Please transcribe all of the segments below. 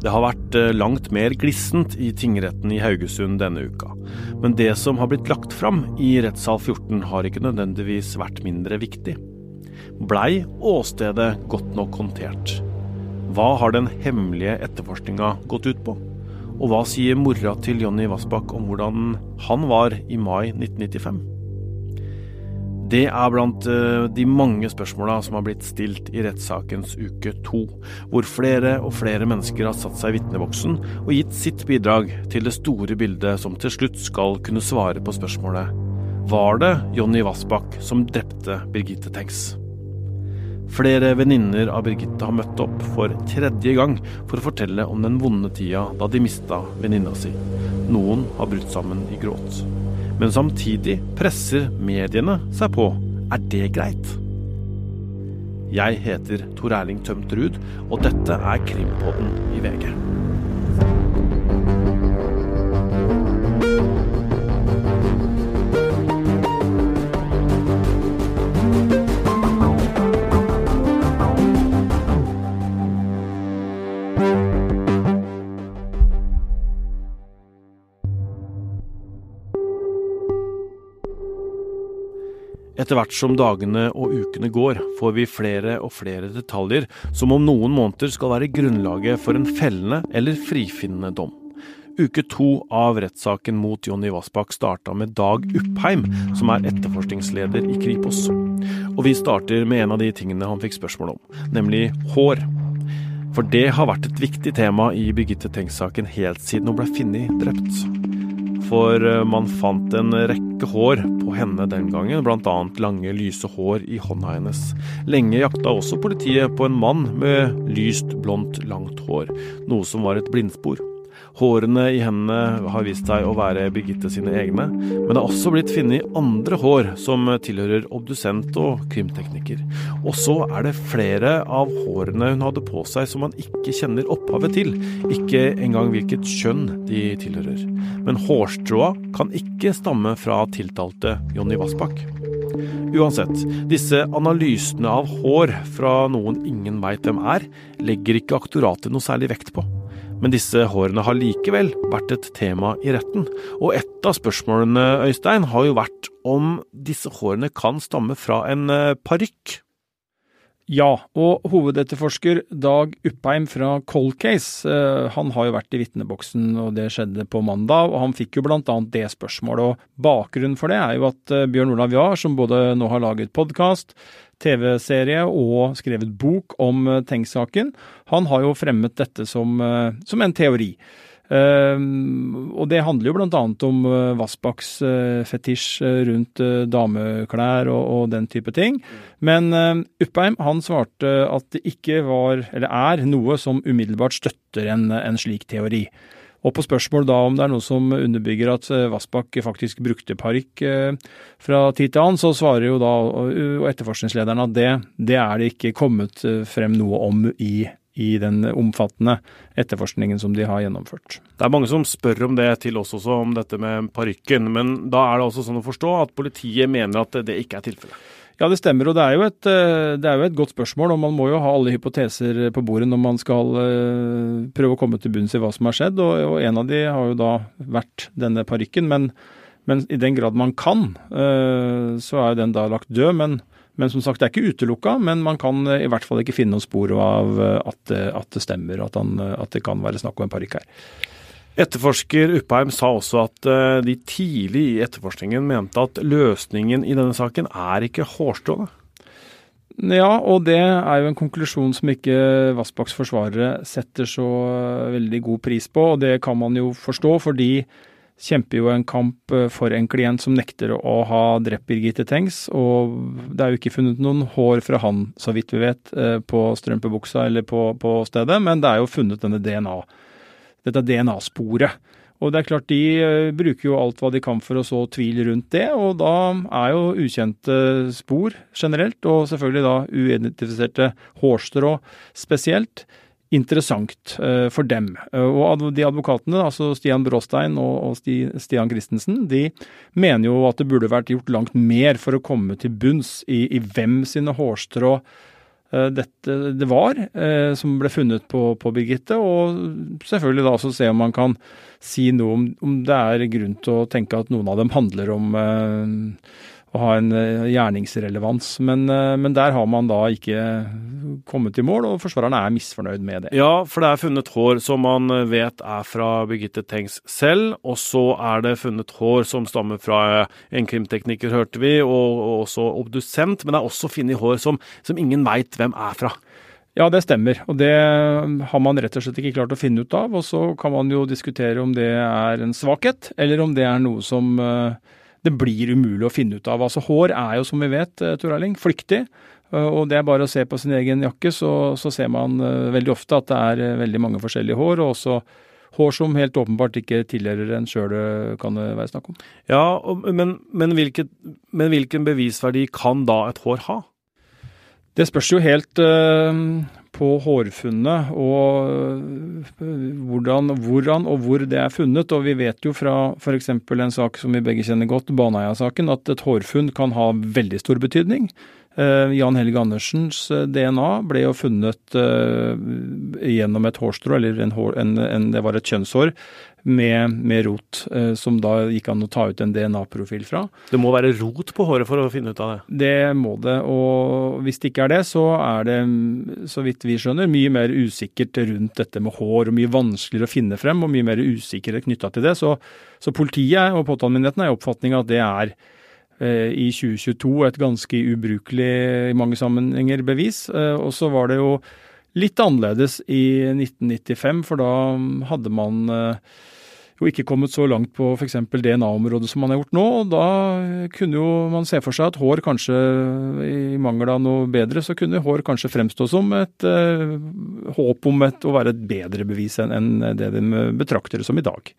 Det har vært eh, langt mer glissent i tingretten i Haugesund denne uka. Men det som har blitt lagt fram i rettssal 14 har ikke nødvendigvis vært mindre viktig. Blei åstedet godt nok håndtert? Hva har den hemmelige etterforskninga gått ut på? Og hva sier mora til Jonny Vassbakk om hvordan han var i mai 1995? Det er blant eh, de mange spørsmåla som har blitt stilt i rettssakens uke to, hvor flere og flere mennesker har satt seg i vitneboksen og gitt sitt bidrag til det store bildet som til slutt skal kunne svare på spørsmålet Var det Jonny Vassbakk som drepte Birgitte Tengs? Flere venninner av Birgitte har møtt opp for tredje gang for å fortelle om den vonde tida da de mista venninna si. Noen har brutt sammen i gråt. Men samtidig presser mediene seg på. Er det greit? Jeg heter Tor Erling Tømt Ruud, og dette er Krimpodden i VG. Etter hvert som dagene og ukene går, får vi flere og flere detaljer som om noen måneder skal være grunnlaget for en fellende eller frifinnende dom. Uke to av rettssaken mot Jonny Vassbakk starta med Dag Uppheim, som er etterforskningsleder i Kripos. Og vi starter med en av de tingene han fikk spørsmål om, nemlig hår. For det har vært et viktig tema i Birgitte Tengs-saken helt siden hun ble funnet drept for eh, man fant en rekke hår på henne den gangen, bl.a. lange, lyse hår i hånda hennes. Lenge jakta også politiet på en mann med lyst, blondt, langt hår, noe som var et blindspor. Hårene i hendene har vist seg å være Birgitte sine egne, men det har også blitt funnet andre hår som tilhører obdusent og krimtekniker. Og så er det flere av hårene hun hadde på seg som man ikke kjenner opphavet til, ikke engang hvilket kjønn de tilhører. Men hårstråa kan ikke stamme fra tiltalte Jonny Vassbakk. Uansett, disse analysene av hår fra noen ingen veit hvem er, legger ikke aktoratet noe særlig vekt på. Men disse hårene har likevel vært et tema i retten. Og et av spørsmålene, Øystein, har jo vært om disse hårene kan stamme fra en eh, parykk. Ja, og hovedetterforsker Dag Uppheim fra Cold Case, eh, han har jo vært i vitneboksen, og det skjedde på mandag. og Han fikk jo annet det spørsmålet. og Bakgrunnen for det er jo at eh, Bjørn Olav Jahr, som både nå har laget podkast, TV-serie og skrevet bok om uh, Tengs-saken. Han har jo fremmet dette som, som en teori. Uh, og det handler jo bl.a. om uh, Vassbakks uh, fetisj rundt dameklær og, og, den type ting. Men Uppheim han svarte at det ikke var, eller er, noe som umiddelbart støtter en, en slik teori. Og på spørsmål da om det er noe som underbygger at eh, Vassbakk faktisk brukte parykk eh, fra tid til annen, så svarer jo da etterforskningslederen at det, det er det ikke kommet eh, frem noe om i, i den omfattende etterforskningen som de har gjennomført. Det er mange som spør om det til oss også, om dette med parykken. Men da er det også sånn å forstå at politiet mener at det ikke er tilfellet? Ja, det stemmer. Og det er, et, eh, det er, jo et, godt spørsmål. Og man må jo ha alle hypoteser på bordet når man skal eh, prøve å komme til bunns i hva som har skjedd. Og, og en av de har jo da vært denne parykken. Men, men, i den grad man kan, eh, så er jo den da lagt død. Men, men, som sagt, det er ikke utelukka. Men man kan i hvert fall ikke finne noen spor av at, at det stemmer, at, han, at det kan være snakk om en parykk her. Etterforsker Uppheim sa også at eh, de tidlig i etterforskningen mente at løsningen i denne saken er ikke hårstråle. Ja, og det er jo en konklusjon som ikke Vassbakks forsvarere setter så veldig god pris på. Og det kan man jo forstå, for de kjemper jo en kamp eh, for en klient som nekter å ha drept Birgitte Tengs. Og det er jo ikke funnet noen hår fra han, så vidt vi vet, eh, på strømpebuksa eller på, på stedet, men det er jo funnet denne DNA-en dette DNA-sporet. Og det er klart, De eh, bruker jo alt hva de kan for å så tvil rundt det, og da er jo ukjente spor generelt, og selvfølgelig da uidentifiserte hårstrå spesielt, interessant eh, for dem. Eh, og de advokatene, altså Stian Bråstein og Stian Christensen, de mener jo at det burde vært gjort langt mer for å komme til bunns i, i hvem sine hårstrå dette det var, som ble funnet på, på, Birgitte. Og selvfølgelig da også se om man kan si noe om, om det er grunn til å tenke at noen av dem handler om å ha en eh, gjerningsrelevans. Men, eh, men, der har man da ikke kommet i mål, og forsvarerne er misfornøyd med det. Ja, for det er funnet hår som man vet er fra Birgitte Tengs selv, og så er det funnet hår som stammer fra eh, en krimtekniker, hørte vi, og, og også obdusent. Men det er også funnet hår som, som ingen veit hvem er fra. Ja, det stemmer. Og det har man rett og slett ikke klart å finne ut av. Og så kan man jo diskutere om det er en svakhet, eller om det er noe som uh, det blir umulig å finne ut av. Altså Hår er jo, som vi vet, eh, Tor Erling, flyktig. Eh, og det er bare å se på sin egen jakke, så, så ser man uh, veldig ofte at det er veldig mange forskjellige hår. og også hår som helt åpenbart ikke tilhører en sjøl, kan det være snakk om. Ja, men, men, hvilket, men, hvilken bevisverdi kan da et hår ha? Det spørs jo helt på hårfunnet og hvordan, hvordan, og hvor det er funnet. Og vi vet jo fra f.eks. en sak som vi begge kjenner godt, Baneheia-saken, at et hårfunn kan ha veldig stor betydning. Uh, Jan Helge Andersens eh, DNA ble jo funnet uh, gjennom et hårstrå, eller en hår, en, en, det var et kjønnshår, med, med rot, som da gikk an å ta ut en DNA-profil fra. Det må være rot på håret for å finne ut av det? Det må det, og hvis det ikke er det, så er det, så vidt vi skjønner, mye mer usikkert rundt dette med hår, og mye vanskeligere å finne frem, og mye mer usikkerhet knytta til det. Så, så politiet og påtalemyndigheten er i oppfatning av at det er Eh, i 2022 et ganske ubrukelig i mange sammenhenger bevis. Eh, og så var det jo litt annerledes i 1995, for da hadde man eh, jo ikke kommet så langt på f.eks. DNA-området som man har gjort nå. og Da kunne jo man se for seg at hår kanskje, i mangel av noe bedre, så kunne hår kanskje fremstå som et håp om et, å være et bedre bevis enn, enn det de betrakter det som i dag.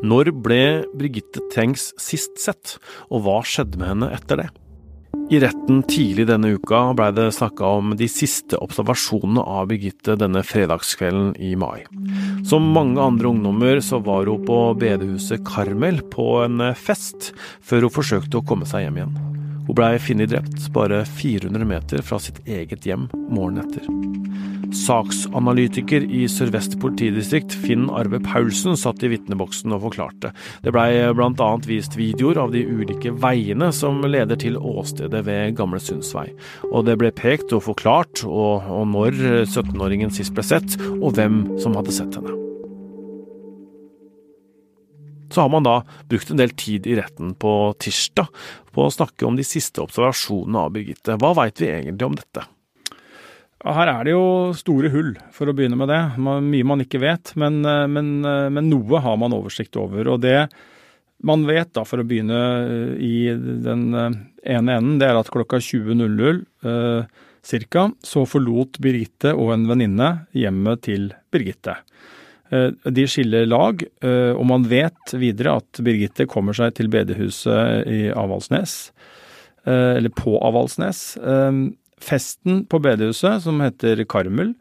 Når ble Birgitte Tengs sist sett, og hva skjedde med henne etter det? I retten tidlig denne uka blei det snakka om de siste observasjonene av Birgitte denne fredagskvelden i mai. Som mange andre ungdommer så var hun på bedehuset Karmel på en fest, før hun forsøkte å komme seg hjem igjen. Hun blei funnet drept bare 400 meter fra sitt eget hjem morgenen etter. Saksanalytiker i Sør-Vest politidistrikt, Finn Arve Paulsen, satt i vitneboksen og forklarte. Det blei bl.a. vist videoer av de ulike veiene som leder til åstedet ved Gamle Sundsvei. Og det ble pekt og forklart og, og når 17-åringen sist ble sett, og hvem som hadde sett henne. Så har man da brukt en del tid i retten på tirsdag på å snakke om de siste observasjonene av Birgitte. Hva veit vi egentlig om dette? Her er det jo store hull, for å begynne med det. Mye man ikke vet, men, eh, men, eh, men, noe har man oversikt over. Og det man vet, da, for å begynne eh, i den ene enden, det er at klokka 20.00 eh, ca. så forlot Birgitte og en venninne hjemmet til Birgitte. Eh, de skiller lag, eh, og man vet videre at Birgitte kommer seg til bedehuset i Avaldsnes, eller på Avaldsnes. Festen på bedehuset, som heter Karmel,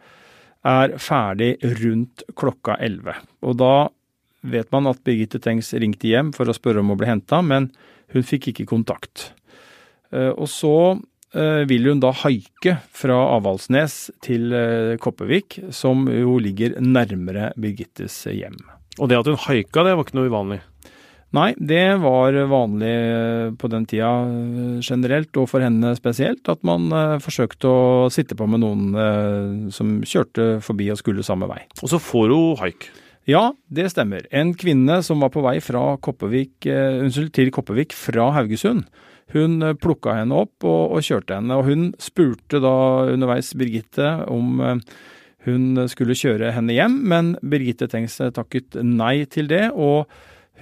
er ferdig rundt klokka 11. Og da vet man at Birgitte Tengs ringte hjem for å spørre om å bli henta, men hun fikk ikke kontakt. Eh, og så eh, vil hun da haike fra Avaldsnes til eh, Kopervik, som jo ligger nærmere Birgittes hjem. Og det at hun haika, det var ikke noe uvanlig? Nei, det var vanlig eh, på den tida eh, generelt, og for henne spesielt, at man eh, forsøkte å sitte på med noen som kjørte forbi og skulle samme vei. Og så får hun haik? Ja, det stemmer. En kvinne som var på vei Koppevik, unnskyld, til Kopervik fra Haugesund. Hun plukka henne opp og, og, kjørte henne, og hun spurte da underveis Birgitte om hun skulle kjøre henne hjem, men Birgitte Tengs takket nei til det. og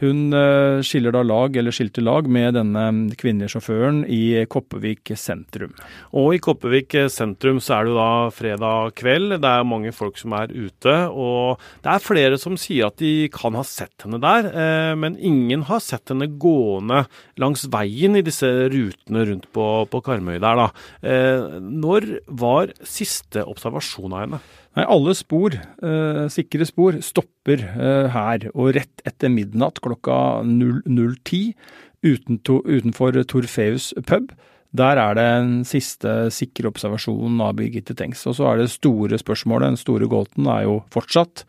hun eh, skiller da lag, eller skilte lag, med denne kvinnelige sjåføren i Kopervik sentrum. Og i Kopervik sentrum så er det jo da fredag kveld. Det er mange folk som er ute. Og det er flere som sier at de kan ha sett henne der, eh, men ingen har sett henne gående langs veien i disse rutene rundt på, på Karmøy der, da. Eh, når var siste observasjon av henne? Nei, alle spor, eh, sikre spor, stopper eh, her. Og rett etter midnatt klokka 00.10 utenfor Torfeus pub. Der er det en siste sikre observasjon av Birgitte Tengs. Og så er det store spørsmålet, den store gåten, er jo fortsatt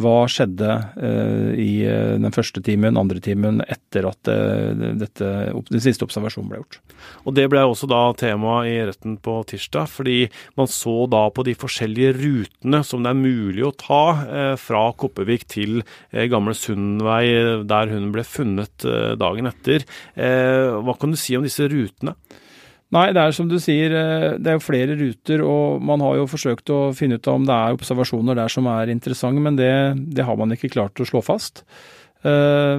hva skjedde uh, i uh, den første timen, andre timen, etter at uh, dette, den siste observasjonen ble gjort? Og Det ble også da tema i retten på tirsdag, fordi man så da på de forskjellige rutene som det er mulig å ta fra Kopervik til Gamle Sundvei, der hun ble funnet dagen etter. Hva kan du si om disse rutene? Nei, det er som du sier, eh, det er jo flere ruter, og man har jo forsøkt å finne ut om det er observasjoner der som er interessante, men det, det har man ikke klart å slå fast. Uh,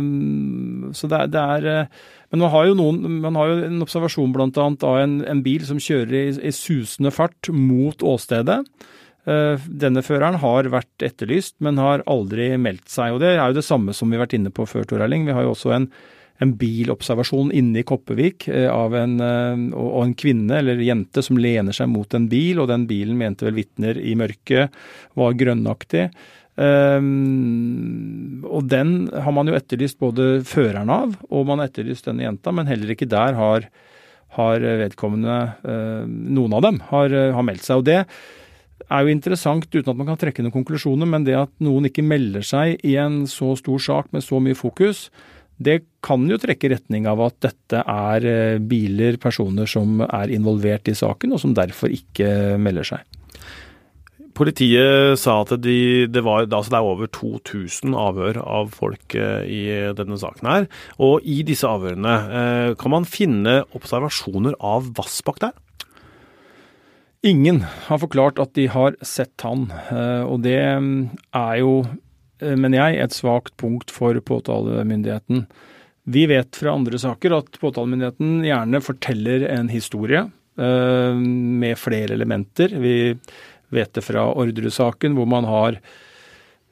så det er, det er, eh, Men man har jo, noen, man har jo en observasjon bl.a. av en, en, bil som kjører i, i susende fart mot åstedet. Uh, denne føreren har vært etterlyst, men har aldri meldt seg. og Det er jo det samme som vi har vært inne på før, Tor Erling. Vi har jo også en en bilobservasjon inne i Kopervik eh, av en, eh, og en kvinne eller jente som lener seg mot en bil, og den bilen mente vel vitner i mørket var grønnaktig. Um, og den har man jo etterlyst både føreren av, og man har etterlyst denne jenta, men heller ikke der har, har vedkommende, uh, noen av dem, har, har, meldt seg. Og det er jo interessant uten at man kan trekke noen konklusjoner, men det at noen ikke melder seg i en så stor sak med så mye fokus, det kan jo trekke i retning av at dette er eh, biler, personer som er involvert i saken, og som derfor ikke melder seg. Politiet sa at de, det, var, altså det er over 2000 avhør av folk eh, i denne saken her. Og i disse avhørene, eh, kan man finne observasjoner av Vassbakk der? Ingen har forklart at de har sett han, og det mm, er jo Eh, mener jeg, et svakt punkt for påtalemyndigheten. Vi vet fra andre saker at påtalemyndigheten gjerne forteller en historie eh, med flere elementer. Vi vet det fra Orderud-saken, hvor man har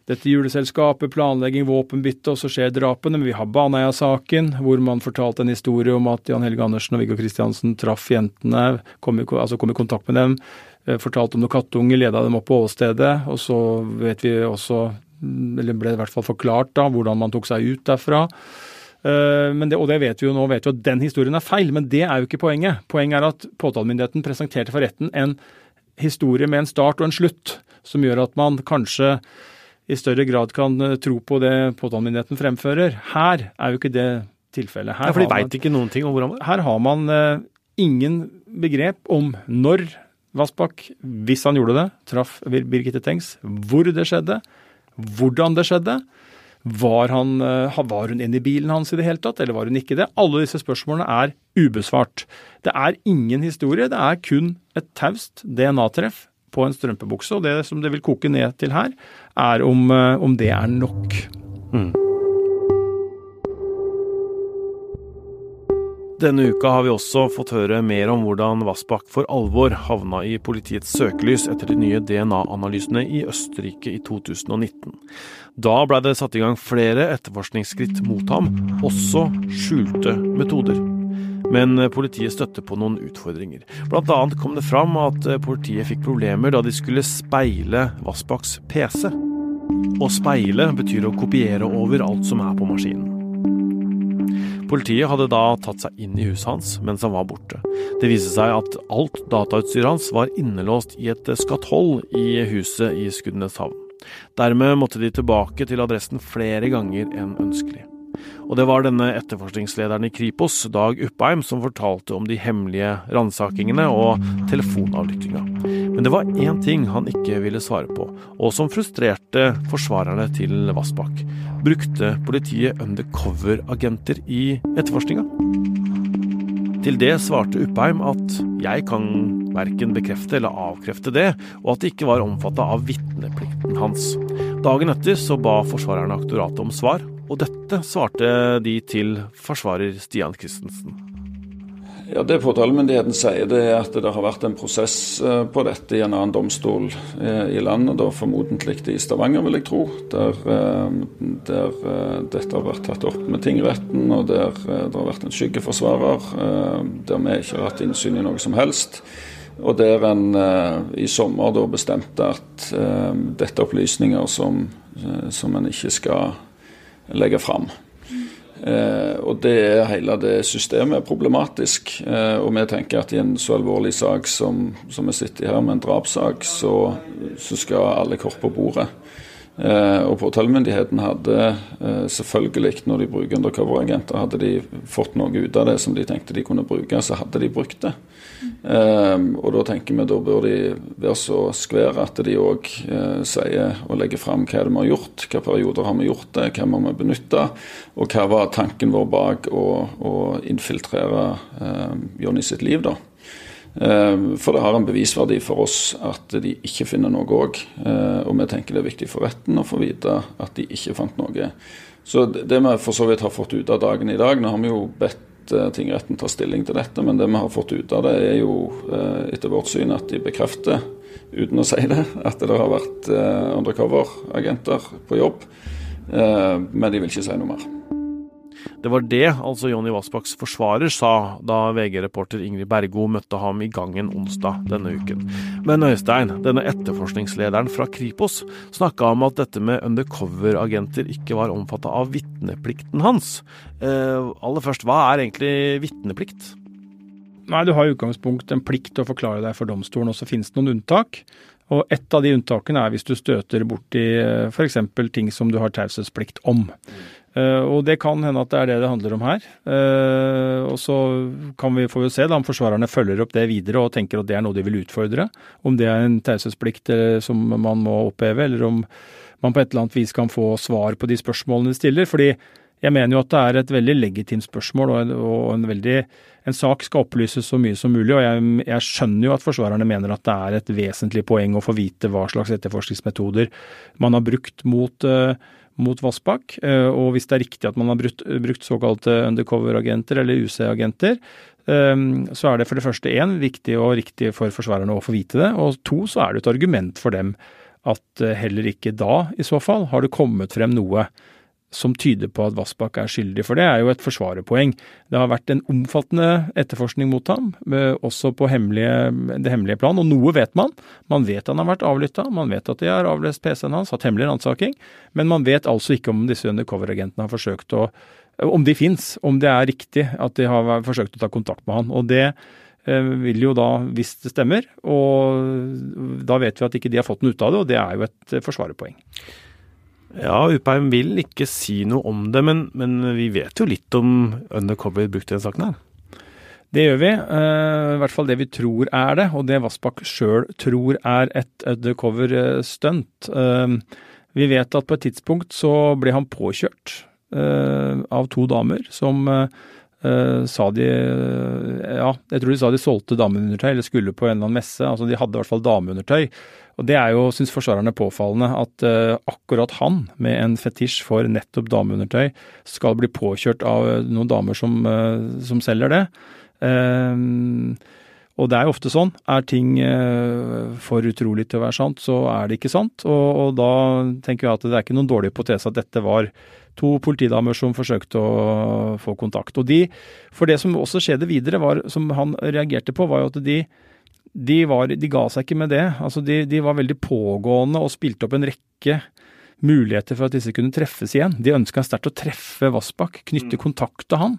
dette juleselskapet, planlegging, våpenbytte, og så skjer drapene. Men vi har Baneheia-saken, hvor man fortalte en historie om at Jan Helge Andersen og Viggo Kristiansen traff jentene, kom i, altså kom i kontakt med dem, eh, fortalte om noen kattunger, leda dem opp på åstedet. Og så vet vi også eller ble i hvert fall forklart da, hvordan man tok seg ut derfra. Eh, det, og det vet vi jo nå, vet vi at den historien er feil, men det er jo ikke poenget. Poenget er at påtalemyndigheten presenterte for retten en historie med en start og en slutt, som gjør at man kanskje i større grad kan eh, tro på det påtalemyndigheten fremfører. Her er jo ikke det tilfellet. Her ja, For de veit ikke noen ting om hvordan det? Her har man uh, ingen begrep om når Vassbakk, hvis han gjorde det, traff Birgitte Tengs, hvor det skjedde, hvordan det skjedde. Var, han, eh, var hun inne i bilen hans i det hele tatt, eller var hun ikke det? Alle disse spørsmålene er ubesvart. Det er ingen historie, det er kun et taust DNA-treff på en strømpebukse. Og det som det vil koke ned til her, er om, eh, om det er nok. Mm. Denne uka har vi også fått høre mer om hvordan Vassbakk for alvor havna i politiets søkelys etter de nye DNA-analysene i Østerrike i 2019. Da blei det satt i gang flere etterforskningsskritt mot ham, også skjulte metoder. Men politiet støtte på noen utfordringer. Blant annet kom det fram at politiet fikk problemer da de skulle speile Vassbakks PC. Å speile betyr å kopiere over alt som er på maskinen. Politiet hadde da tatt seg inn i huset hans mens han var borte. Det viste seg at alt datautstyret hans var innelåst i et skatoll i huset i Skudeneshavn. Dermed måtte de tilbake til adressen flere ganger enn ønskelig. Og det var denne etterforskningslederen i Kripos, Dag Uppheim, som fortalte om de hemmelige ransakingene og telefonavlyttinga. Men det var én ting han ikke ville svare på, og som frustrerte forsvarerne til Vassbakk. Brukte politiet undercover-agenter i etterforskninga? Til det svarte Uppheim at jeg kan verken bekrefte eller avkrefte det, og at det ikke var omfatta av vitneplikten hans. Dagen etter så ba forsvarerne aktoratet om svar, og dette svarte de til forsvarer Stian Christensen. Ja, Det påtalemyndigheten sier, det er at det har vært en prosess eh, på dette i en annen domstol eh, i landet, da formodentlig i Stavanger, vil jeg tro. Der, eh, der, dette har vært tatt opp med tingretten, og der det har vært en skyggeforsvarer. Der vi ikke har hatt innsyn i noe som helst. Og der en i sommer da bestemte at dette er opplysninger som, som en ikke skal legge fram. Eh, og det er hele det systemet er problematisk. Eh, og vi tenker at i en så alvorlig sak som, som vi sitter i her, med en drapssak, så, så skal alle kort på bordet. Eh, og påtalemyndigheten hadde eh, selvfølgelig, når de bruker undercoveragenter, hadde de fått noe ut av det som de tenkte de kunne bruke, så hadde de brukt det. Um, og da tenker vi da bør de være så skvære at de òg uh, sier og legger fram hva de har gjort, hvilke perioder har vi gjort det, hva har vi benytta, og hva var tanken vår bak å, å infiltrere eh, Jonny sitt liv, da. Uh, for det har en bevisverdi for oss at de ikke finner noe òg. Uh, og vi tenker det er viktig for retten å få vite at de ikke fant noe. Så det vi for så vidt har fått ut av dagen i dag Nå har vi jo bedt Eh, tingretten tar stilling til dette. Men det vi har fått ut av det, er jo eh, etter vårt syn at de bekrefter, uten å si det, at det har vært eh, undercover-agenter på jobb. Men de vil ikke si noe mer. Det var det altså Jonny Vassbakks forsvarer sa da VG-reporter Ingrid Bergo møtte ham i gangen onsdag denne uken. Men Øystein, denne etterforskningslederen fra Kripos, snakka om at dette med undercover-agenter ikke var omfatta av vitneplikten hans. Eh, aller først, hva er egentlig vitneplikt? Nei, Du har i utgangspunkt en plikt til å forklare deg for domstolen, og så finnes det noen unntak. Og Et av de unntakene er hvis du støter borti eh, f.eks. ting som du har taushetsplikt om. Uh, og det kan hende at det er det det handler om her. Uh, og så kan vi, vi se da, om forsvarerne følger opp det videre og tenker at det er noe de vil utfordre. Om det er en taushetsplikt som man må oppheve, eller om man på et eller annet vis kan få svar på de spørsmålene de stiller. fordi jeg mener jo at det er et veldig legitimt spørsmål, og en, og en, veldig, en sak skal opplyses så mye som mulig. og jeg, jeg, skjønner jo at forsvarerne mener at det er et vesentlig poeng å få vite hva slags etterforskningsmetoder man har brukt mot uh, mot Vassbakk. Eh, og hvis det er riktig at man har brukt, brukt såkalte undercover-agenter eller UC-agenter, eh, så er det for det første én viktig og riktig for forsvarerne å få vite det. Og to så er det et argument for dem at eh, heller ikke da, i så fall, har det kommet frem noe som tyder på at Vassbakk er skyldig, for det er jo et forsvarerpoeng. Det har vært en omfattende etterforskning mot ham, eh, også på hemmelige, det hemmelige plan, og noe vet man. Man vet han har vært avlytta, man vet at de har avlest PC-en hans, hatt hemmelig ransaking, men man vet altså ikke om disse undercover-agentene har forsøkt å Om de fins, om det er riktig at de har forsøkt å ta kontakt med han. Og det eh, vil jo da, hvis det stemmer, og da vet vi at ikke de har fått noe ut av det, og det er jo et eh, forsvarerpoeng. Ja, Upheim vil ikke si noe om det, men, men vi vet jo litt om undercover brukt i denne saken her. Det gjør vi. Uh, I hvert fall det vi tror er det, og det Vassbakk sjøl tror er et undercover-stunt. Uh, vi vet at på et tidspunkt så ble han påkjørt av to damer som sa de Ja, jeg tror de sa de solgte dameundertøy, eller skulle på en eller annen messe. Altså de hadde i hvert fall dameundertøy. Og Det er jo, syns forsvarerne, påfallende at uh, akkurat han, med en fetisj for nettopp dameundertøy, skal bli påkjørt av noen damer som, uh, som selger det. Uh, og det er jo ofte sånn. Er ting for utrolig til å være sant, så er det ikke sant. Og, og da tenker jeg at det er ikke noen dårlig hypotese at dette var to politidamer som forsøkte å få kontakt. Og de, For det som også skjedde videre, var, som han reagerte på, var jo at de de, var, de ga seg ikke med det. Altså de, de, var veldig pågående og spilte opp en rekke muligheter for at disse kunne treffes igjen. De ønska sterkt å treffe Vassbakk, knytte mm. kontakt til han.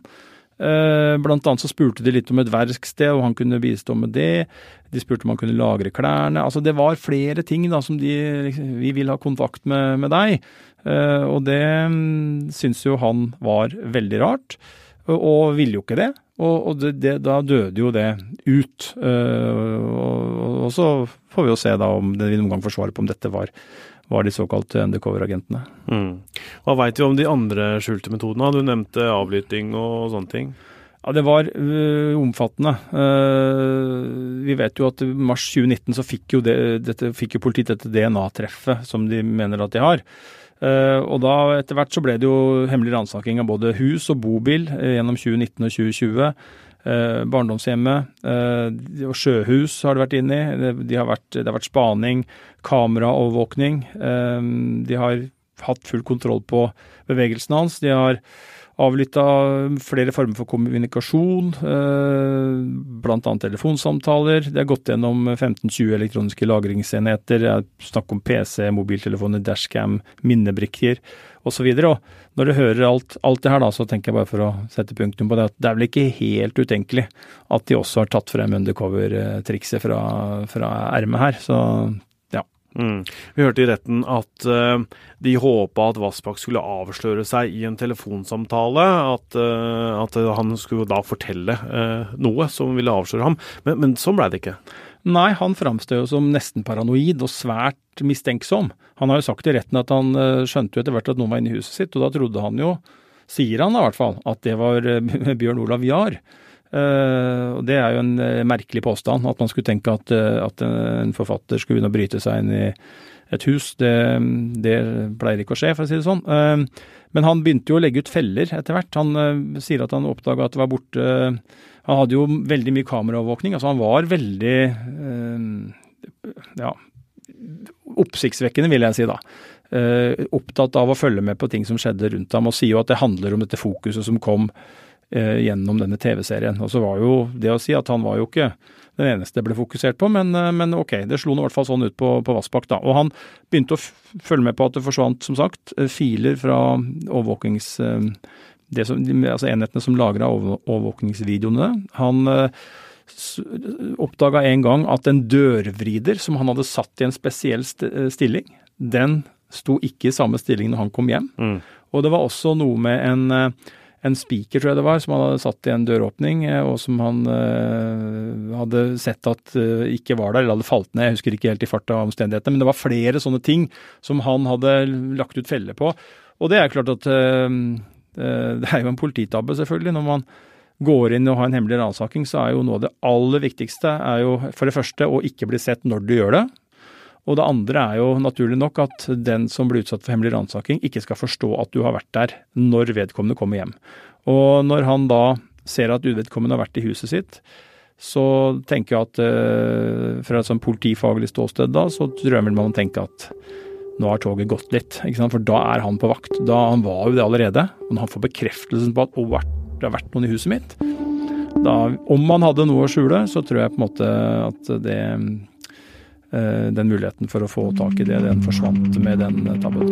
Eh, blant annet så spurte de litt om et verksted, og han kunne bistå med det. De spurte om han kunne lagre klærne. Altså Det var flere ting da som de liksom, Vi vil ha kontakt med, med deg. Eh, og det mm, syns jo han var veldig rart, og ville jo ikke det. Og, og det, det, da døde jo det ut. Uh, og, og, så får vi jo se da om det vi noen gang får svaret på om dette var, var de såkalte undercover-agentene. Mm. Hva veit vi om de andre skjulte metodene? Du nevnte avlytting og sånne ting. Ja, Det var uh, omfattende. Uh, vi vet jo at i mars 2019 så fikk jo, det, dette, fikk jo politiet dette DNA-treffet som de mener at de har. Eh, og da etter hvert så ble det jo hemmelig ransaking av både hus og bobil eh, gjennom 2019 og 2020. Eh, barndomshjemmet og sjøhus har det vært inne i. De har vært, det har vært spaning, kameraovervåkning. de har hatt full kontroll på bevegelsene hans. De har avlytta flere former for kommunikasjon, eh, bl.a. telefonsamtaler. Det er gått gjennom 15-20 elektroniske lagringsenheter. Det er snakk om PC, mobiltelefoner, dashcam, minnebrikker osv. Når du hører alt, alt, det her, da, så tenker jeg bare for å sette punktum på det, at det er vel ikke helt utenkelig at de også har tatt frem undercover-trikset fra, fra ermet her. Så Mm. Vi hørte i retten at uh, de håpa at Vassbakk skulle avsløre seg i en telefonsamtale. At, uh, at han skulle da fortelle uh, noe som ville avsløre ham. Men, men sånn blei det ikke. Nei, han framstår jo som nesten paranoid og svært mistenksom. Han har jo sagt i retten at han skjønte jo etter hvert at noen var inne i huset sitt, og da trodde han jo, sier han i hvert fall, at det var Bjørn Olav Jahr. Uh, og Det er jo en uh, merkelig påstand, at man skulle tenke at, uh, at en forfatter skulle begynne å bryte seg inn i et hus. Det, det pleier ikke å skje, for å si det sånn. men han begynte jo å legge ut feller etter hvert. Han sier at han oppdaga at det var borte Han hadde jo veldig mye kameraovervåkning. Altså han var veldig ja, oppsiktsvekkende, vil jeg si da. opptatt av å følge med på ting som skjedde rundt ham, og sier jo at det handler om dette fokuset som kom eh, gjennom denne TV-serien. Og så var jo det å si at han var jo ikke den eneste det ble fokusert på, men, eh, men ok, det slo nå i hvert fall sånn ut på, på Vassbakk, da. Og han begynte å følge med på at det forsvant, som sagt, eh, filer fra overvåkings... Eh, som, altså enhetene som lagra overvåkningsvideoene. Han oppdaga en gang at en dørvrider som han hadde satt i en spesiell stilling, den sto ikke i samme stilling når han kom hjem. Mm. Og det var også noe med en en spiker, tror jeg det var, som han hadde satt i en døråpning, eh, og som han uh, hadde sett at uh, ikke var der, eller hadde falt ned. Jeg husker ikke helt i farta av omstendighetene, men det var flere sånne ting som han hadde lagt ut felle på. Og det er klart at uh, det er jo en polititabbe, selvfølgelig. Når man går inn og har en hemmelig ransaking, så er jo noe av det aller viktigste er jo for det første å ikke bli sett når du gjør det. Og det andre er jo naturlig nok at den som blir utsatt for hemmelig ransaking, ikke skal forstå at du har vært der når vedkommende kommer hjem. Og når han da ser at uvedkommende har vært i huset sitt, så tenker jeg at eh, fra et sånn politifaglig ståsted da, så jeg man tenke at nå har toget gått litt. For da er han på vakt. Da, han var jo det allerede. Og når han får bekreftelsen på at oh, det har vært noen i huset mitt da, Om han hadde noe å skjule, så tror jeg på en måte at det den muligheten for å få tak i det, den forsvant med den tabben.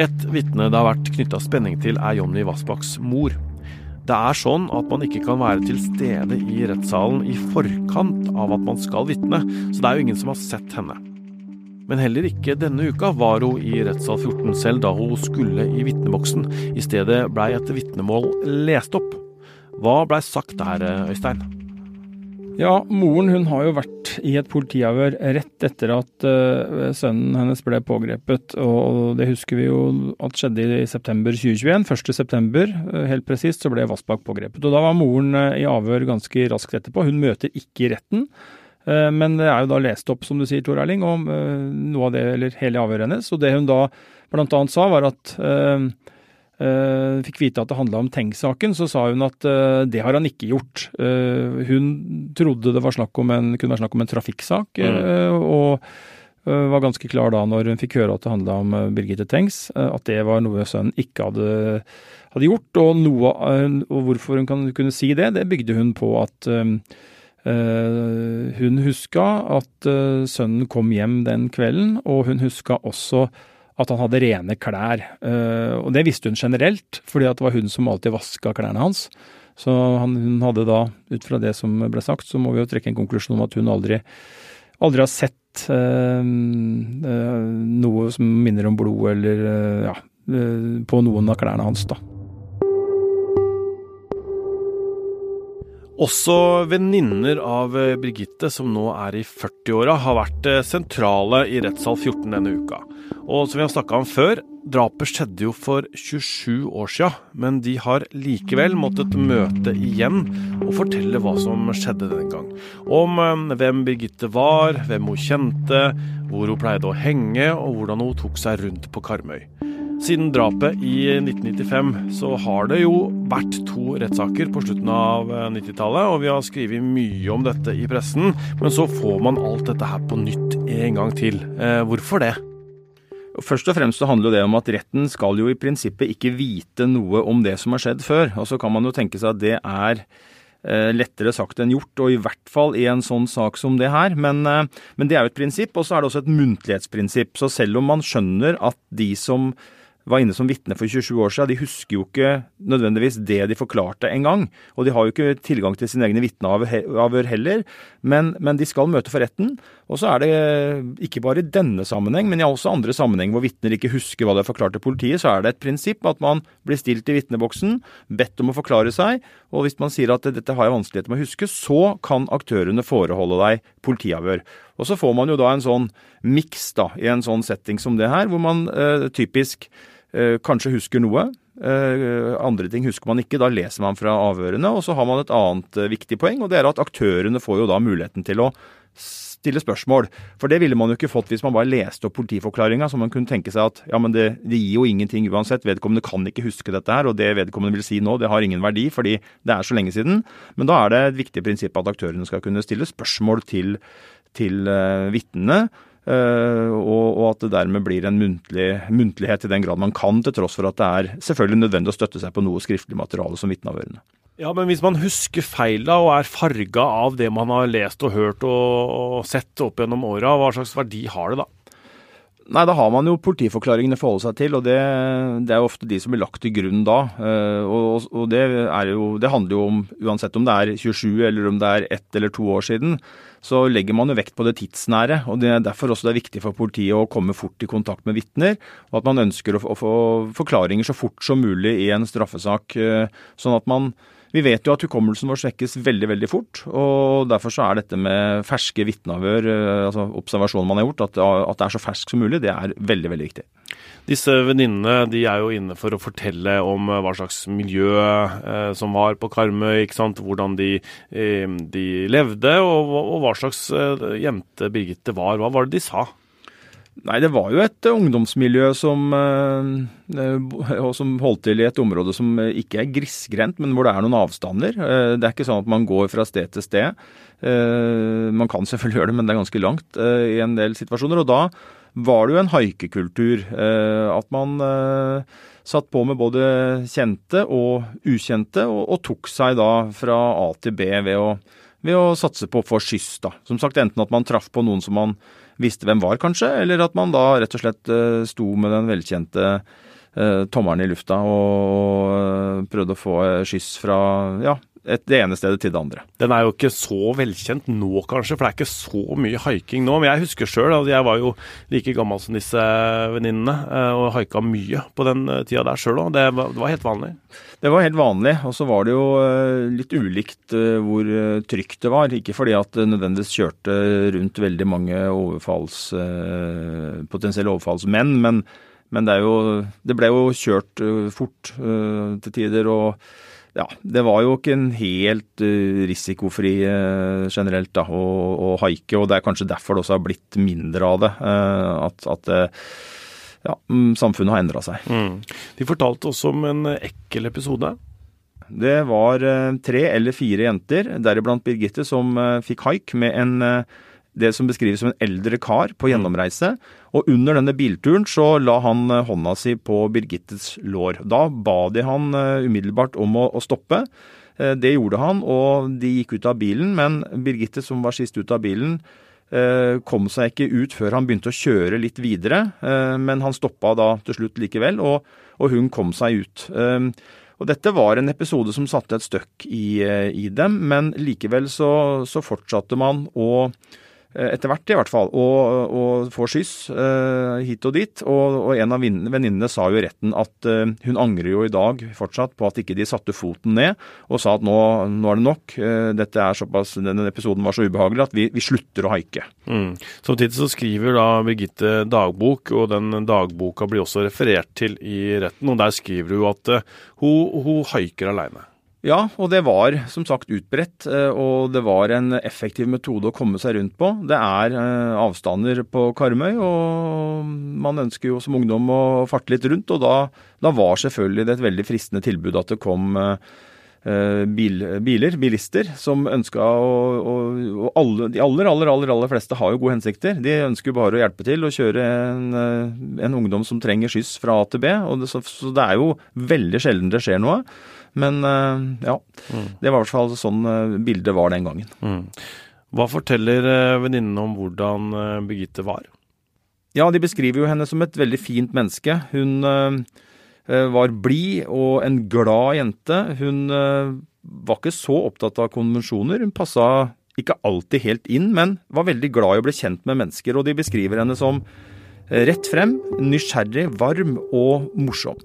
Et vitne det har vært knytta spenning til, er Jonny Vassbakks mor. Det er sånn at man ikke kan være til stede i rettssalen i forkant av at man skal vitne, så det er jo ingen som har sett henne. Men heller ikke denne uka var hun i rettssal 14 selv da hun skulle i vitneboksen. I stedet blei et vitnemål lest opp. Hva blei sagt der, Øystein? Ja, moren hun har jo vært i et politiavhør rett etter at uh, sønnen hennes ble pågrepet. Og det husker vi jo at skjedde i september 2021. 1.9. Uh, helt presist så ble Vassbakk pågrepet. Og da var moren uh, i avhør ganske raskt etterpå. Hun møter ikke i retten. Uh, men det er jo da lest opp, som du sier, Tor Erling, om noe av det, eller hele avhøret hennes. Og det hun da annet sa, var at fikk vite at det handla om Tengs-saken, så sa hun at uh, det har han ikke gjort. Uh, hun trodde det var snakk om en, kunne være snakk om en trafikksak, mm. og var ganske klar da når hun fikk høre at det handla om Birgitte Tengs, at det var noe sønnen ikke hadde, hadde gjort. Og, noe, og, hvorfor hun kan, kunne si det, det bygde hun på at hun huska at sønnen kom hjem den kvelden, og hun huska også at han hadde rene klær. Eh, og det visste hun generelt, fordi det var hun som alltid vaska klærne hans. Så han, hun hadde da, ut fra det som ble sagt, så må vi jo trekke en konklusjon om at hun aldri, aldri har sett eh, eh noe som minner om blod eller eh, ja, på noen av klærne hans, da. Også venninner av Birgitte, som nå er i 40-åra, har vært sentrale i rettssal 14 denne uka. Og som vi har snakka om før, drapet skjedde jo for 27 år sia, men de har likevel måttet møte igjen og fortelle hva som skjedde den gang. Om eh, hvem Birgitte var, hvem hun kjente, hvor hun pleide å henge, og hvordan hun tok seg rundt på Karmøy. Siden drapet i 1995 så har det jo vært to rettssaker på slutten av 90-tallet, eh, og vi har skrevet mye om dette i pressen, men så får man alt dette her på nytt en gang til. Eh, hvorfor det? Først og fremst så handler det om at retten skal jo i prinsippet ikke vite noe om det som har skjedd før. Og så kan man jo tenke seg at det er eh, lettere sagt enn gjort, og i hvert fall i en sånn sak som det her. Men, eh, men det er jo et prinsipp, og så er det også et muntlighetsprinsipp. Så selv om man skjønner at de som var inne som vitne for 27 år siden, de husker jo ikke nødvendigvis det de forklarte en gang. Og de har jo ikke tilgang til sine egne vitneavhør heller, men, men, de skal møte for retten. Og så er det ikke bare i denne sammenheng, men i også andre sammenheng hvor vitner ikke husker hva de har forklart til politiet, så er det et prinsipp at man blir stilt i vitneboksen, bedt om å forklare seg, og hvis man sier at dette har jeg vanskeligheter med å huske, så kan aktørene foreholde deg politiavhør. Og så får man jo da en sånn miks i en sånn setting som det her, hvor man eh, typisk Eh, kanskje husker noe. Eh, andre ting husker man ikke. Da leser man fra avhørene. Og så har man et annet eh, viktig poeng, og det er at aktørene får jo da muligheten til å stille spørsmål. For det ville man jo ikke fått hvis man bare leste opp politiforklaringa, så man kunne tenke seg at ja, men det, det, gir jo ingenting uansett. Vedkommende kan ikke huske dette her, og det vedkommende vil si nå, det har ingen verdi fordi det er så lenge siden. Men da er det et viktig prinsipp at aktørene skal kunne stille spørsmål til, til uh, vitnene. Uh, og, og, at det dermed blir en muntlig, muntlighet i den grad man kan, til tross for at det er selvfølgelig nødvendig å støtte seg på noe skriftlig materiale som vitneavhørene. Ja, men hvis man husker feil da, og er farga av det man har lest og hørt og, sett opp gjennom åra, hva slags verdi har det da? Nei, da har man jo politiforklaringene å forholde seg til, og det, det, er jo ofte de som blir lagt til grunn da. Uh, og, og det, jo, det handler jo om, uansett om det er 27 eller om det er ett eller to år siden, så legger man jo vekt på det tidsnære. og Det er derfor også det er viktig for politiet å komme fort i kontakt med vitner, og at man ønsker å få forklaringer så fort som mulig i en straffesak. Eh, sånn at man vi vet jo at hukommelsen vår svekkes veldig veldig fort. og Derfor så er dette med ferske vitneavhør, eh, altså observasjoner man har gjort, at, at det er så ferskt som mulig, det er veldig veldig viktig. Disse venninnene de er jo inne for å fortelle om eh, hva slags miljø eh, som var på Karmøy, ikke sant? hvordan de, eh, de levde, og, og, hva slags eh, jente Birgitte var. Hva var det de sa? Nei, det var jo et ungdomsmiljø som, eh, som, holdt til i et område som ikke er grisgrendt, men hvor det er noen avstander. Det er ikke sånn at man går fra sted til sted. Man kan selvfølgelig gjøre det, men det er ganske langt i en del situasjoner. Og da var det jo en haikekultur. Eh, at man eh, satt på med både kjente og ukjente, og, tok seg da fra A til B ved å, ved å satse på få skyss. da. Som sagt, enten at man traff på noen som man visste hvem var, kanskje, eller at man da rett og slett eh, sto med den velkjente tommelen i lufta og prøvde å få skyss fra ja, et, det ene stedet til det andre. Den er jo ikke så velkjent nå, kanskje, for det er ikke så mye haiking nå. Men jeg husker sjøl, at jeg var jo like gammel som disse venninnene eh, og haika mye på den eh, tida der sjøl òg. Det, det, var helt vanlig. Det var helt vanlig, og så var det jo eh, litt ulikt hvor trygt det var. Ikke fordi at det nødvendigvis kjørte rundt veldig mange overfalls, potensielle overfallsmenn, men, men det, jo, det ble jo kjørt fort til tider. og ja, det var jo ikke en helt uh, risikofri uh, generelt da, å, å, haike, og det er kanskje derfor det også har blitt mindre av det. Uh, at, at ja, mm, samfunnet har endra seg. Mm. De fortalte også om en ekkel episode. Det var tre eller fire jenter, deriblant Birgitte, som fikk haik med en det som beskrives som en eldre kar på gjennomreise. Og under denne bilturen så la han eh, hånda si på Birgittes lår. Da ba de han eh, umiddelbart om å, stoppe. Eh, det gjorde han, og de gikk ut av bilen. Men Birgitte, som var sist ut av bilen, kom seg ikke ut før han begynte å kjøre litt videre. Men han stoppa da til slutt likevel, og, og hun kom seg ut. Og dette var en episode som satte et støkk i, i dem, men likevel så, så fortsatte man å etter hvert i hvert fall, og, og får skyss uh, hit og dit. Og, og en av venninnene sa jo i retten at uh, hun angrer jo i dag fortsatt på at ikke de satte foten ned og sa at nå, nå er det nok. Uh, dette er såpass, Denne episoden var så ubehagelig at vi, vi slutter å haike. Mm. Samtidig så skriver da Birgitte dagbok, og den dagboka blir også referert til i retten. og Der skriver hun at hun, hun haiker aleine. Ja, og det var som sagt utbredt, eh, og det var en effektiv metode å komme seg rundt på. Det er eh, avstander på Karmøy, og man ønsker jo som ungdom å farte litt rundt. Og da, da var selvfølgelig det et veldig fristende tilbud at det kom, bil, biler, bilister, som ønska å, og alle, De aller, aller, aller, aller fleste har jo gode hensikter. De ønsker bare å hjelpe til å kjøre en, en ungdom som trenger skyss fra A til B. Det, så, så, det er jo veldig sjelden det skjer noe. Men ja, mm. det var i hvert fall sånn bildet var den gangen. Mm. Hva forteller venninnene om hvordan Birgitte var? Ja, de beskriver jo henne som et veldig fint menneske. Hun Eh, var blid og en glad jente. Hun eh, var ikke så opptatt av konvensjoner. Hun passa ikke alltid helt inn, men var veldig glad i å bli kjent med mennesker. Og de beskriver henne som eh, rett frem, nysgjerrig, varm og morsom.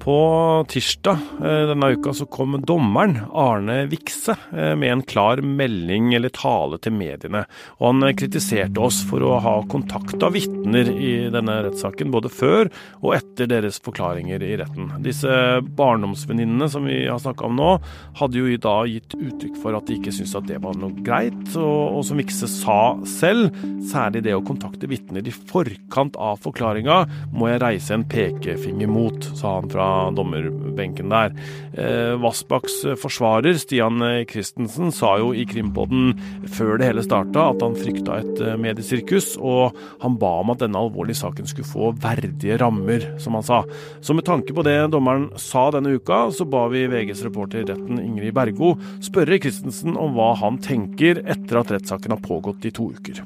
På tirsdag eh, denne uka så kom dommeren Arne Vikse eh, med en klar melding eller tale til mediene. Og han eh, kritiserte oss for å ha kontakta vitner i denne rettssaken, både før og etter deres forklaringer i retten. Disse barndomsvenninnene som vi har snakka om nå, hadde jo da gitt uttrykk for at de ikke syntes at det var noe greit. Og, og som Vikse sa selv, særlig det å kontakte vitner i forkant av forklaringa, må jeg reise en pekefinger mot, sa han fra dommerbenken der. Eh, Vassbakks forsvarer, Stian Christensen, sa jo i Krimpodden før det hele starta at han frykta et eh, mediesirkus, og han ba om at denne alvorlige saken skulle få verdige rammer, som han sa. Så med tanke på det dommeren sa denne uka, så ba vi VGs reporter i retten Ingrid Bergo spørre Christensen om hva han tenker etter at rettssaken har pågått i to uker.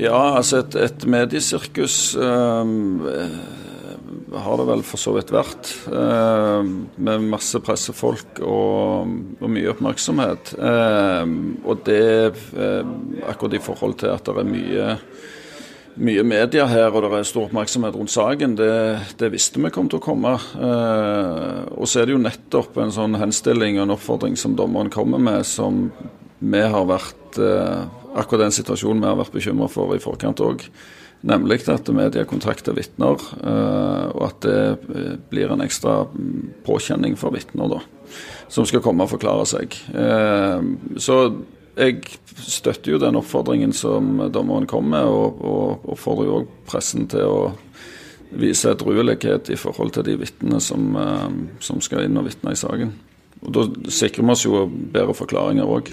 Ja, altså et, et mediesirkus øh, har det vel for så vidt vært. Eh, med masse pressefolk og, og mye oppmerksomhet. Eh, og det eh, akkurat i forhold til at det er mye, mye media her og det er stor oppmerksomhet rundt saken, det, det visste vi kom til å komme. og så er det jo nettopp en sånn henstilling og en oppfordring som dommeren kommer med, som vi har vært Akkurat den situasjonen vi har vært bekymra for i forkant òg. Nemlig at media kontakter vitner, eh, og at det eh, blir en ekstra påkjenning for vitner da, som skal komme og forklare seg. Eh, så jeg støtter jo den oppfordringen som dommeren kom med, og oppfordrer jo òg pressen til å vise edruelighet i forhold til de vitnene som, som, skal inn og vitne i saken. Og Da sikrer vi oss jo bedre forklaringer òg,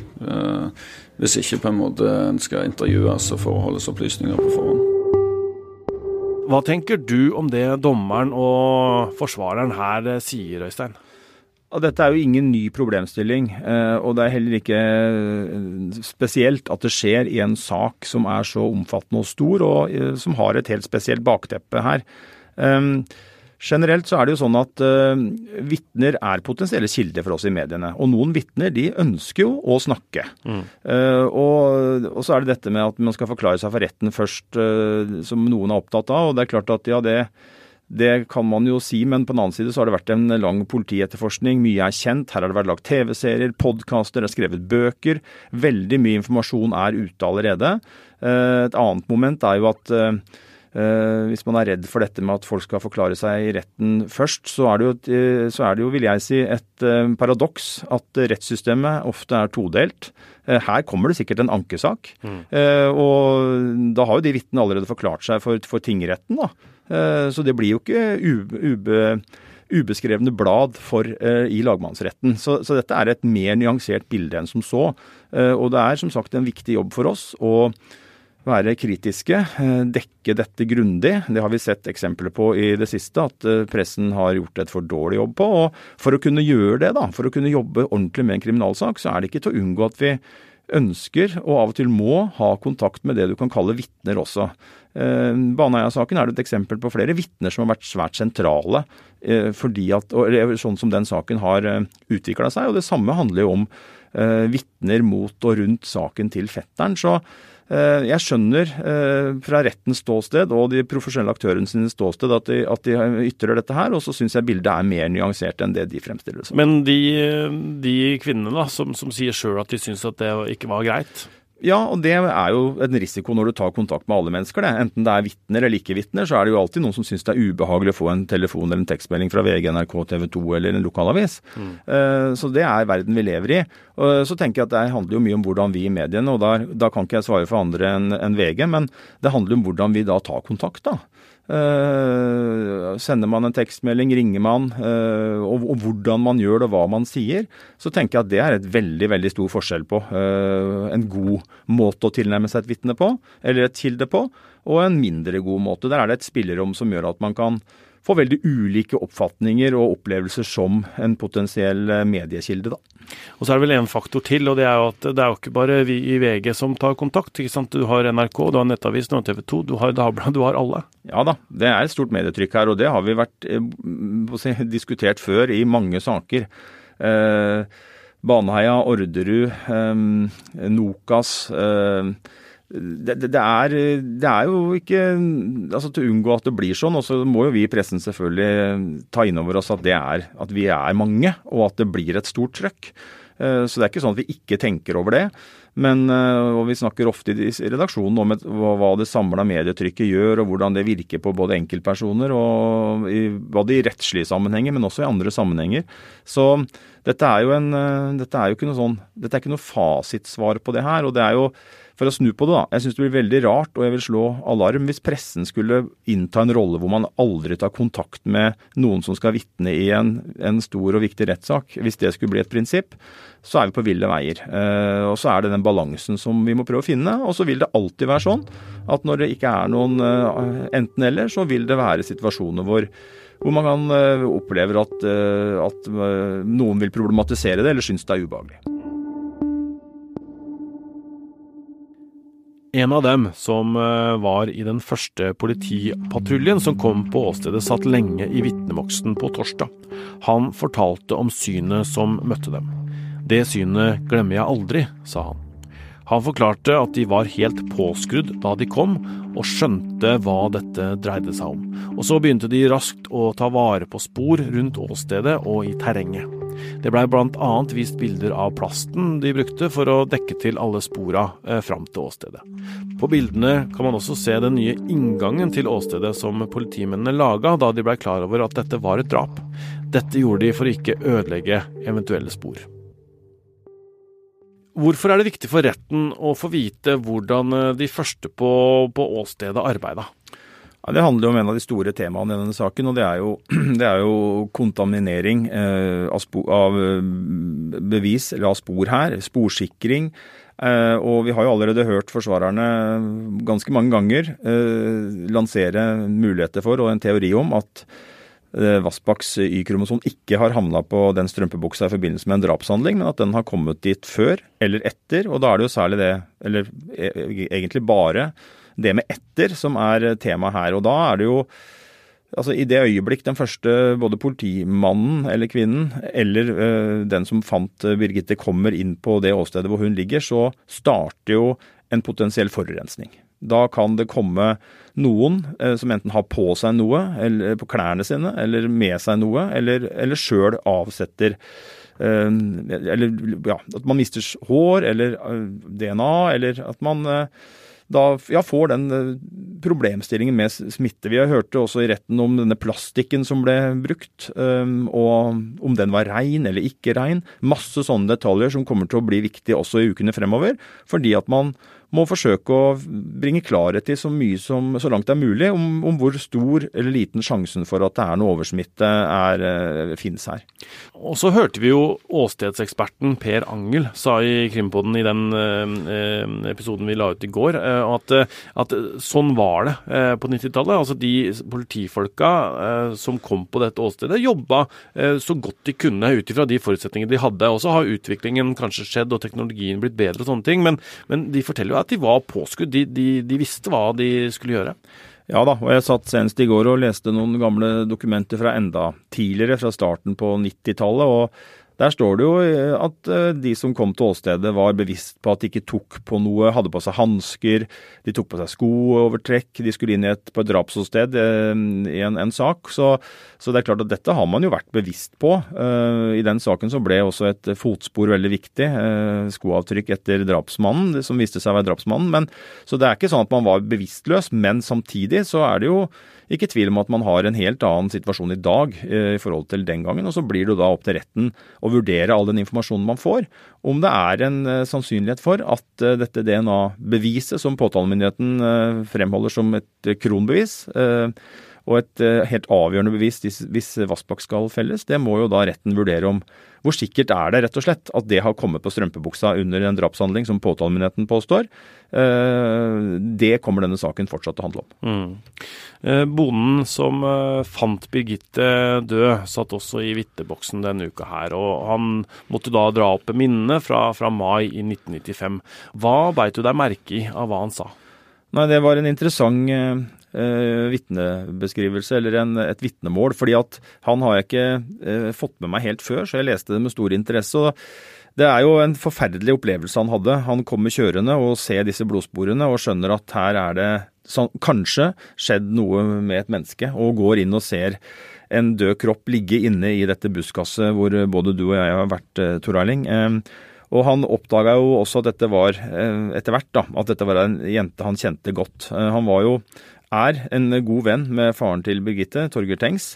hvis ikke på en måte en skal intervjues og forholdes opplysninger på forhånd. Hva tenker du om det dommeren og forsvareren her eh, sier, Øystein? Dette er jo ingen ny problemstilling, eh, og det er heller ikke eh, spesielt at det skjer i en sak som er så omfattende og stor, og som har et helt spesielt bakteppe her. Generelt så er det jo sånn at uh, vitner er potensielle kilder for oss i mediene. Og noen vitner de ønsker jo å snakke. Mm. Uh, og, og, så er det dette med at man skal forklare seg for retten først, uh, som noen er opptatt av. Og det er klart at ja, det, det kan man jo si, men på den annen side så har det vært en lang politietterforskning. Mye er kjent. Her har det vært lagt TV-serier, podkaster, det er skrevet bøker. Veldig mye informasjon er ute allerede. Et annet moment er jo at hvis man er redd for dette med at folk skal forklare seg i retten først, så er det jo, eh, så er det jo vil jeg si, et eh, paradoks at rettssystemet ofte er todelt. Her kommer det sikkert en ankesak. Mm. Og da har jo de vitnene allerede forklart seg for, for tingretten, da. Så det blir jo ikke ube, ubeskrevne blad for, i lagmannsretten. Så, så, dette er et mer nyansert bilde enn som så. Og det er som sagt en viktig jobb for oss. og være kritiske, eh, dekke dette grundig. Det har vi sett eksempler på i det siste, at eh, pressen har gjort et for dårlig jobb på. Og for å kunne gjøre det, da, for å kunne jobbe ordentlig med en kriminalsak, så er det ikke til å unngå at vi ønsker, og av og til må, ha kontakt med det du kan kalle vitner også. Eh, Baneheia-saken er det et eksempel på flere vitner som har vært svært sentrale, fordi at, og sånn som den saken har utvikla seg. Og det samme handler jo om vitner mot og rundt saken til fetteren. Så jeg skjønner eh, fra rettens ståsted og de profesjonelle aktørene sine ståsted at de, at de ytrer dette her, og så syns jeg bildet er mer nyansert enn det de fremstiller det som. Men de, de kvinnene da, som, som sier sjøl at de syns at det ikke var greit? Ja, og det er jo en risiko når du tar kontakt med alle mennesker. Det. Enten det er vitner eller ikke vitner, så er det jo alltid noen som syns det er ubehagelig å få en telefon eller en tekstmelding fra VG, NRK, TV 2 eller en lokalavis. Mm. Uh, så det er verden vi lever i. Så tenker jeg at det handler jo mye om hvordan vi i mediene, og da, da kan ikke jeg svare for andre enn en VG, men det handler om hvordan vi da tar kontakt, da. Uh, sender man en tekstmelding, ringer man, uh, og, hvordan man gjør det, og hva man sier, så tenker jeg at det er et veldig veldig stor forskjell på. Uh, en god måte å tilnærme seg et vitne på, eller et kilde på, og en mindre god måte. Der er det et spillerom som gjør at man kan få veldig ulike oppfatninger og opplevelser som en potensiell eh, mediekilde. da. Og Så er det vel en faktor til, og det er jo at det er jo ikke bare vi i VG som tar kontakt. ikke sant? Du har NRK, du har Nettavisen har TV 2, du har Dagbladet, du har alle. Ja da, det er et stort medietrykk her, og det har vi vært si, diskutert før i mange saker. Eh, Baneheia, Orderud, eh, Nokas. Eh, det, det, er, det, er, jo ikke altså Til å unngå at det blir sånn, og så må jo vi i pressen selvfølgelig ta inn over oss at, det er, at vi er mange, og at det blir et stort trøkk. Eh, så det er ikke sånn at vi ikke tenker over det. Men, eh, og Vi snakker ofte i redaksjonen om et, hva det samla medietrykket gjør, og hvordan det virker på både enkeltpersoner, og i, både i rettslige sammenhenger, men også i andre sammenhenger. Så dette er jo, en, eh, dette er jo ikke noe sånn, dette er ikke noe fasitsvar på det her. og det er jo for å snu på det, da. Jeg syns det blir veldig rart, og jeg vil slå alarm, hvis pressen skulle innta en rolle hvor man aldri tar kontakt med noen som skal vitne i en, en, stor og viktig rettssak. Hvis det skulle bli et prinsipp, så er vi på ville veier. Eh, og så er det den balansen som vi må prøve å finne. Og så vil det alltid være sånn at når det ikke er noen eh, enten-eller, så vil det være situasjoner hvor hvor man kan uh, oppleve at, uh, at uh, noen vil problematisere det eller synes det er ubehagelig. En av dem som eh, var i den første politipatruljen som kom på åstedet, satt lenge i vitneboksen på torsdag. Han fortalte om synet som møtte dem. Det synet glemmer jeg aldri, sa han. Han forklarte at de var helt påskrudd da de kom, og skjønte hva dette dreide seg om. Og så begynte de raskt å ta vare på spor rundt åstedet og i terrenget. Det blei bl.a. vist bilder av plasten de brukte for å dekke til alle spora eh, fram til åstedet. På bildene kan man også se den nye inngangen til åstedet som politimennene laga da de blei klar over at dette var et drap. Dette gjorde de for å ikke ødelegge eventuelle spor. Hvorfor er det viktig for retten å få vite hvordan eh, de første på, på åstedet arbeida? Ja, det handler om en av de store temaene i denne saken, og det er jo, det er jo kontaminering eh, av, spor, av, eh, bevis, eller av spor her. Sporsikring. Eh, og vi har jo allerede hørt forsvarerne ganske mange ganger eh, lansere muligheter for, og en teori om, at Vassbakks Y-kromosom ikke har havna på den strømpebuksa i forbindelse med en drapshandling, men at den har kommet dit før eller etter. Og da er det jo særlig det, eller e, egentlig bare det med etter som er tema her. Og da er det jo Altså I det øyeblikk den første både politimannen eller kvinnen eller øh, den som fant Birgitte kommer inn på det åstedet hvor hun ligger, så starter jo en potensiell forurensning. Da kan det komme noen eh, som enten har på seg noe, eller på klærne sine, eller med seg noe, eller, eller sjøl avsetter eh, Eller ja, at man mister hår eller eh, DNA, eller at man da ja, får den problemstillingen med smitte. Vi har hørt også i retten om denne plastikken som ble brukt, og om den var rein eller ikke rein. Masse sånne detaljer som kommer til å bli viktige også i ukene fremover, fordi at man må forsøke å bringe klarhet i så mye som så langt det er mulig, om, om hvor stor eller liten sjansen for at det er noe oversmitte er, eh, finnes her. Og så hørte vi jo åstedseksperten Per Angel sa i Krimpoden i den eh, episoden vi la ut i går, eh, at, at sånn var det eh, på 90-tallet. Altså de politifolka eh, som kom på dette åstedet, jobba eh, så godt de kunne ut ifra de forutsetningene de hadde. Og så har utviklingen kanskje skjedd og teknologien blitt bedre og sånne ting, men, men de forteller jo at de var påskudd. De, de, de visste hva de skulle gjøre. Ja da, og jeg satt senest i går og leste noen gamle dokumenter fra enda tidligere, fra starten på 90-tallet. og der står det jo eh, at eh, de som kom til åstedet var bevisst på at de ikke tok på noe, hadde på seg hansker, de tok på seg skoovertrekk, de skulle inn et, på et drapsåsted eh, i en, en sak. Så, så, det er klart at dette har man jo vært bevisst på. I den saken så ble også et fotspor veldig viktig. Skoavtrykk etter drapsmannen, som viste seg å være drapsmannen. Men, så det er ikke sånn at man var bevisstløs, men samtidig så er det jo ikke tvil om at man har en helt annen situasjon i dag i forhold til den gangen. Og så blir det da opp til retten å vurdere all den informasjonen man får, om det er en sannsynlighet for at dette DNA-beviset som påtalemyndigheten fremholder som et kronbevis, og et helt avgjørende bevis hvis Vassbakk skal felles, det må jo da retten vurdere om hvor sikkert er det rett og slett at det har kommet på strømpebuksa under en drapshandling, som påtalemyndigheten påstår. Det kommer denne saken fortsatt til å handle om. Mm. Eh, bonden som eh, fant Birgitte død, satt også i vitneboksen denne uka her. og Han måtte da dra opp minnene fra, fra mai i 1995. Hva beit du deg merke i av hva han sa? Nei, Det var en interessant eh, vitnebeskrivelse, eller en, et vitnemål. fordi at han har jeg ikke eh, fått med meg helt før, så jeg leste det med stor interesse. og det er jo en forferdelig opplevelse han hadde. Han kommer kjørende og ser disse blodsporene og skjønner at her er det kanskje skjedd noe med et menneske, og går inn og ser en død kropp ligge inne i dette busskasset hvor både du og jeg har vært, eh, Tor Erling. Og han oppdaga jo også at dette var, eh, etter hvert, da, at dette var en jente han kjente godt. Eh, han var jo, er, en god venn med faren til Birgitte, Torgeir Tengs.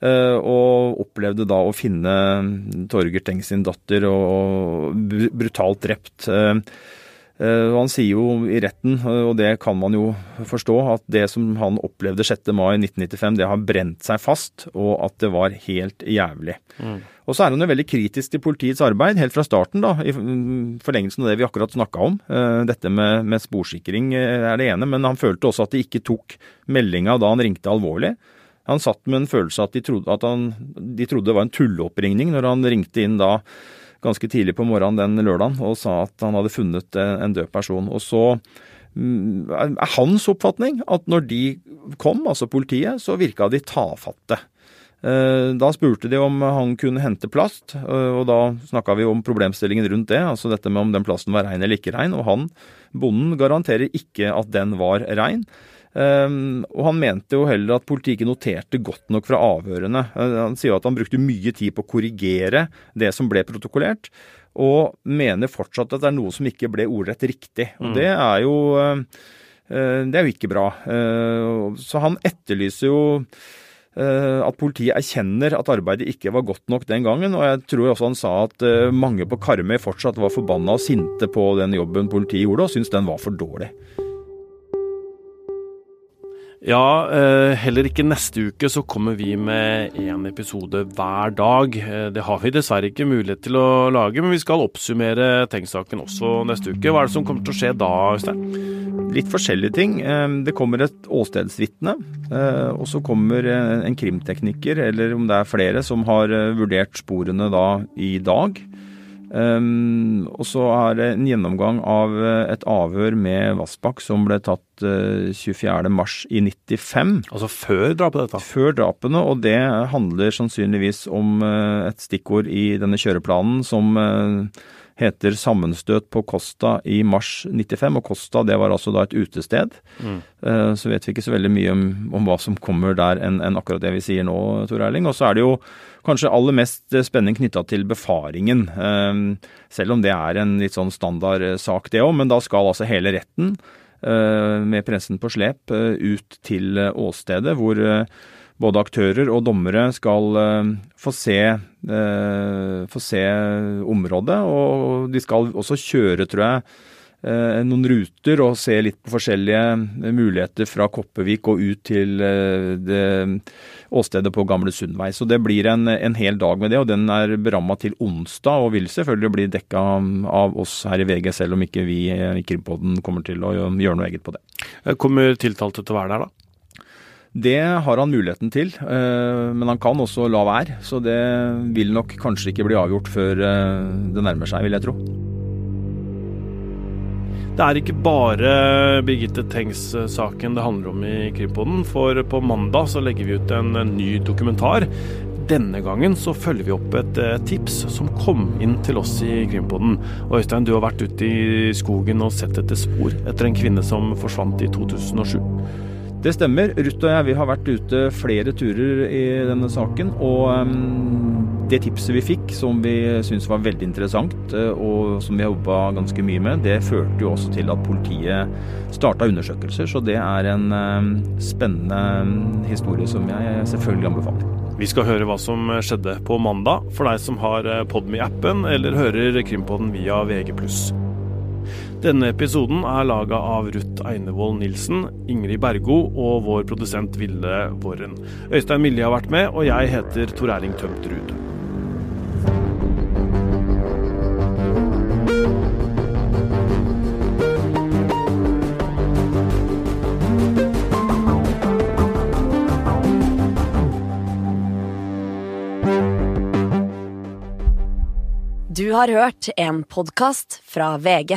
Eh, og opplevde da å finne Torgeir Tengs sin datter og brutalt drept. Eh, eh, han sier jo i retten, og det kan man jo forstå, at det som han opplevde 6. mai 1995, det har brent seg fast, og at det var helt jævlig. Mm. Og så er han jo veldig kritisk til politiets arbeid, helt fra starten, da, i forlengelsen av det vi akkurat snakka om. Dette med, med sporsikring er det ene, men han følte også at de ikke tok meldinga da han ringte alvorlig. Han satt med en følelse at de trodde, at han, de trodde det var en tulleoppringning når han ringte inn da ganske tidlig på morgenen den lørdagen og sa at han hadde funnet en død person. Og så mm, er hans oppfatning at når de kom, altså politiet, så virka de tafatte. Eh, da spurte de om han kunne hente plast, eh, og da snakka vi om problemstillingen rundt det. Altså dette med om den plasten var rein eller ikke rein. Og han, bonden, garanterer ikke at den var rein. Um, og han mente jo heller at politiet ikke noterte godt nok fra avhørene. Uh, han sier at han brukte mye tid på å korrigere det som ble protokollert, og mener fortsatt at det er noe som ikke ble ordrett riktig. Og mm. det er jo uh, det er jo ikke bra. Så han etterlyser jo at politiet erkjenner at arbeidet ikke var godt nok den gangen. Og jeg tror også han sa at mange på Karmøy fortsatt var forbanna og sinte på den jobben politiet gjorde, og syntes den var for dårlig. Ja, eh, heller ikke neste uke så kommer vi med én episode hver dag. Eh, det har vi dessverre ikke mulighet til å lage, men vi skal oppsummere Tenk-saken også neste uke. Hva er det som kommer til å skje da, Øystein? Litt forskjellige ting. Eh, det kommer et åstedsvitne, og så kommer en krimtekniker, eller om det er flere, som har vurdert sporene da i dag. Um, og så er det en gjennomgang av eh, et avhør med Vassbakk som ble tatt uh, eh, 24.3 i Altså før drapet, dette? Før drapene, og det handler sannsynligvis om uh, et stikkord i denne kjøreplanen som uh, heter 'Sammenstøt på Costa i mars 95'. Og Costa det var altså da et utested. Mm. Så vet vi ikke så veldig mye om, om hva som kommer der enn en akkurat det vi sier nå, Tor Erling. Og så er det jo kanskje aller mest spenning knytta til befaringen. Ehm, selv om det er en litt sånn standard eh, sak, det òg. Men da skal altså hele retten eh, med pressen på slep eh, ut til åstedet, hvor både aktører og dommere skal få se, få se området. Og de skal også kjøre, tror jeg, Eh, noen ruter og se litt på forskjellige eh, muligheter fra Koppevik og ut til eh, det åstedet på Gamle Sundvei. Så det blir en, en, hel dag med det, og den er beramma til onsdag og vil selvfølgelig bli dekka av oss her i VG, selv om ikke vi i Krimpodden kommer til å gjøre noe eget på det. Kommer tiltalte til å være der, da? Det har han muligheten til, men han kan også la være. Så det vil nok kanskje ikke bli avgjort før det nærmer seg, vil jeg tro. Det er ikke bare Birgitte Tengs-saken det handler om i Krimpodden, for på mandag så legger vi ut en ny dokumentar. Denne gangen så følger vi opp et eh, tips som kom inn til oss i Krimpodden. Og Øystein, du har vært ute i skogen og sett etter spor etter en kvinne som forsvant i 2007. Det stemmer. Ruth og jeg vi har vært ute flere turer i denne saken. Og um, det tipset vi fikk, som vi syntes var veldig interessant, eh, og som vi jobba ganske mye med, det førte jo også til at politiet starta undersøkelser. Så det er en um, spennende historie som jeg selvfølgelig anbefaler. Vi skal høre hva som skjedde på mandag, for deg som har Podme-appen eller hører Krimpodden via VG+. Denne episoden er laga av Ruth Einevold Nilsen, Ingrid Bergo og vår produsent Ville Våren. Øystein Milje har vært med, og jeg heter Tor Erling Tømt Ruud. Du har hørt en podkast fra VG.